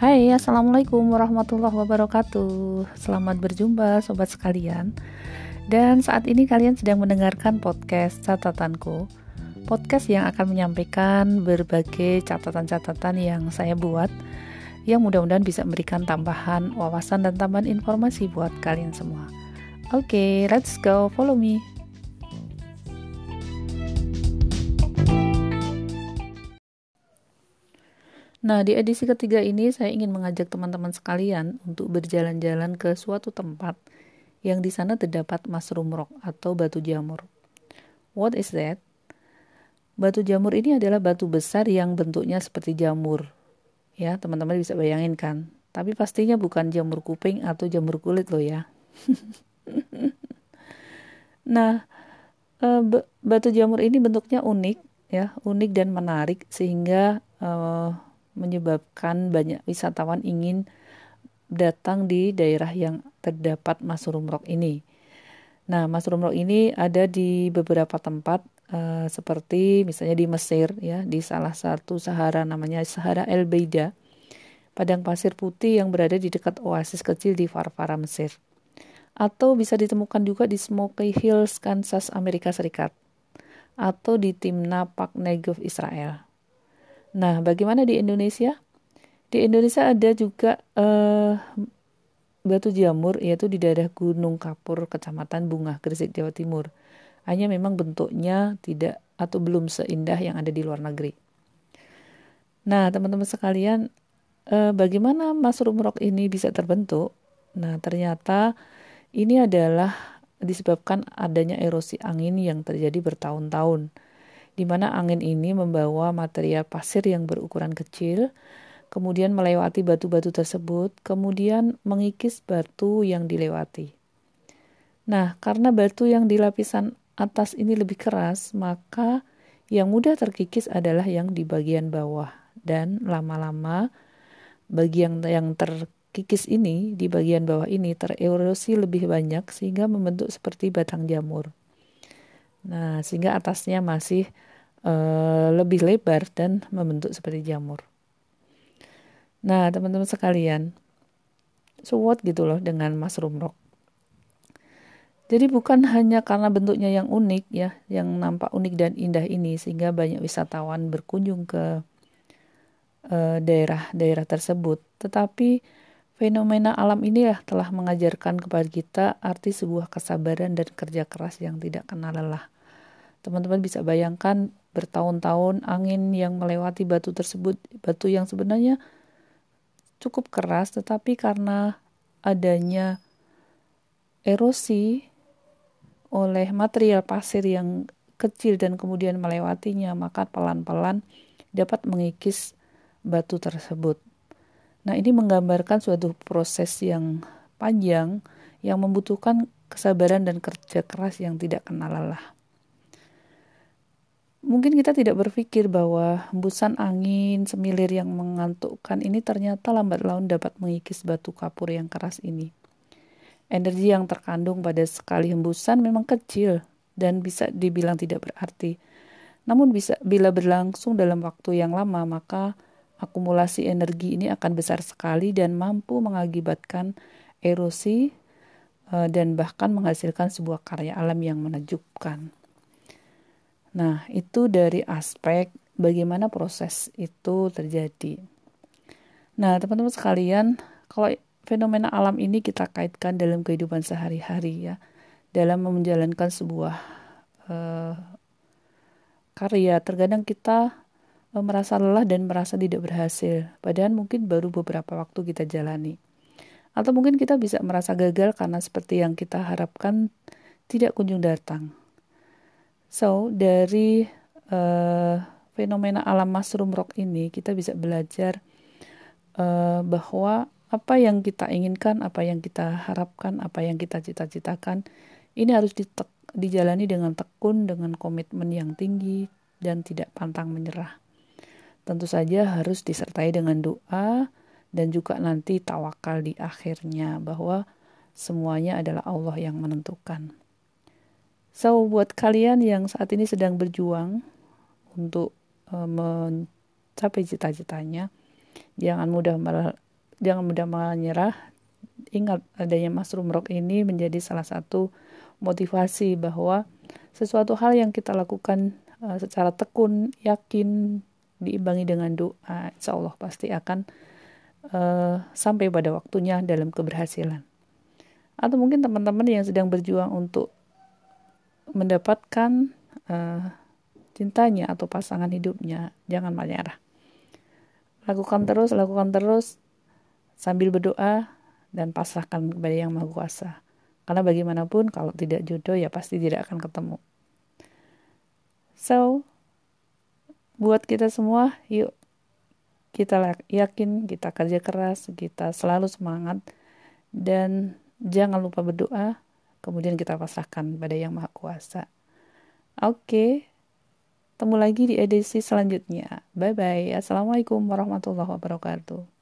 Hai, assalamualaikum warahmatullahi wabarakatuh. Selamat berjumpa, sobat sekalian. Dan saat ini kalian sedang mendengarkan podcast catatanku. Podcast yang akan menyampaikan berbagai catatan-catatan yang saya buat, yang mudah-mudahan bisa memberikan tambahan wawasan dan tambahan informasi buat kalian semua. Oke, okay, let's go, follow me. Nah, di edisi ketiga ini saya ingin mengajak teman-teman sekalian untuk berjalan-jalan ke suatu tempat yang di sana terdapat mushroom rock atau batu jamur. What is that? Batu jamur ini adalah batu besar yang bentuknya seperti jamur. Ya, teman-teman bisa bayangin kan? Tapi pastinya bukan jamur kuping atau jamur kulit loh ya. nah, eh, batu jamur ini bentuknya unik ya, unik dan menarik sehingga uh, menyebabkan banyak wisatawan ingin datang di daerah yang terdapat mushroom rock ini. Nah, mushroom rock ini ada di beberapa tempat uh, seperti misalnya di Mesir ya, di salah satu Sahara namanya Sahara El Beida, padang pasir putih yang berada di dekat oasis kecil di Farfara Mesir. Atau bisa ditemukan juga di Smoky Hills, Kansas, Amerika Serikat. Atau di Timna Park Negev, Israel. Nah, bagaimana di Indonesia? Di Indonesia ada juga uh, batu jamur yaitu di daerah Gunung Kapur, Kecamatan Bunga, Gresik, Jawa Timur. Hanya memang bentuknya tidak atau belum seindah yang ada di luar negeri. Nah, teman-teman sekalian, uh, bagaimana mushroom rock ini bisa terbentuk? Nah, ternyata ini adalah disebabkan adanya erosi angin yang terjadi bertahun-tahun di mana angin ini membawa material pasir yang berukuran kecil, kemudian melewati batu-batu tersebut, kemudian mengikis batu yang dilewati. Nah, karena batu yang di lapisan atas ini lebih keras, maka yang mudah terkikis adalah yang di bagian bawah dan lama-lama bagian yang terkikis ini di bagian bawah ini tererosi lebih banyak sehingga membentuk seperti batang jamur. Nah, sehingga atasnya masih uh, lebih lebar dan membentuk seperti jamur. Nah, teman-teman sekalian, so gitu loh dengan mushroom rock. Jadi bukan hanya karena bentuknya yang unik ya, yang nampak unik dan indah ini sehingga banyak wisatawan berkunjung ke eh, daerah-daerah tersebut, tetapi fenomena alam ini ya telah mengajarkan kepada kita arti sebuah kesabaran dan kerja keras yang tidak kenal lelah. Teman-teman bisa bayangkan bertahun-tahun angin yang melewati batu tersebut, batu yang sebenarnya cukup keras, tetapi karena adanya erosi oleh material pasir yang kecil dan kemudian melewatinya, maka pelan-pelan dapat mengikis batu tersebut. Nah, ini menggambarkan suatu proses yang panjang yang membutuhkan kesabaran dan kerja keras yang tidak kenal lelah. Mungkin kita tidak berpikir bahwa hembusan angin semilir yang mengantukkan ini ternyata lambat laun dapat mengikis batu kapur yang keras ini. Energi yang terkandung pada sekali hembusan memang kecil dan bisa dibilang tidak berarti. Namun bisa bila berlangsung dalam waktu yang lama maka akumulasi energi ini akan besar sekali dan mampu mengakibatkan erosi eh, dan bahkan menghasilkan sebuah karya alam yang menakjubkan. Nah, itu dari aspek bagaimana proses itu terjadi. Nah, teman-teman sekalian, kalau fenomena alam ini kita kaitkan dalam kehidupan sehari-hari ya, dalam menjalankan sebuah uh, karya, terkadang kita uh, merasa lelah dan merasa tidak berhasil, padahal mungkin baru beberapa waktu kita jalani. Atau mungkin kita bisa merasa gagal karena seperti yang kita harapkan tidak kunjung datang. So, dari uh, fenomena alam mushroom rock ini kita bisa belajar uh, bahwa apa yang kita inginkan, apa yang kita harapkan, apa yang kita cita-citakan, ini harus dijalani dengan tekun, dengan komitmen yang tinggi, dan tidak pantang menyerah. Tentu saja harus disertai dengan doa dan juga nanti tawakal di akhirnya bahwa semuanya adalah Allah yang menentukan. So buat kalian yang saat ini sedang berjuang untuk uh, mencapai cita-citanya, jangan mudah jangan mudah menyerah. Ingat adanya mushroom rock ini menjadi salah satu motivasi bahwa sesuatu hal yang kita lakukan uh, secara tekun, yakin, diimbangi dengan doa, insya Allah pasti akan uh, sampai pada waktunya dalam keberhasilan. Atau mungkin teman-teman yang sedang berjuang untuk mendapatkan uh, cintanya atau pasangan hidupnya, jangan menyerah. Lakukan terus, lakukan terus sambil berdoa dan pasrahkan kepada Yang Maha Kuasa. Karena bagaimanapun kalau tidak jodoh ya pasti tidak akan ketemu. So, buat kita semua, yuk kita yakin, kita kerja keras, kita selalu semangat dan jangan lupa berdoa, kemudian kita pasrahkan pada Yang Maha Kuasa. Oke. Temu lagi di edisi selanjutnya. Bye bye. Assalamualaikum warahmatullahi wabarakatuh.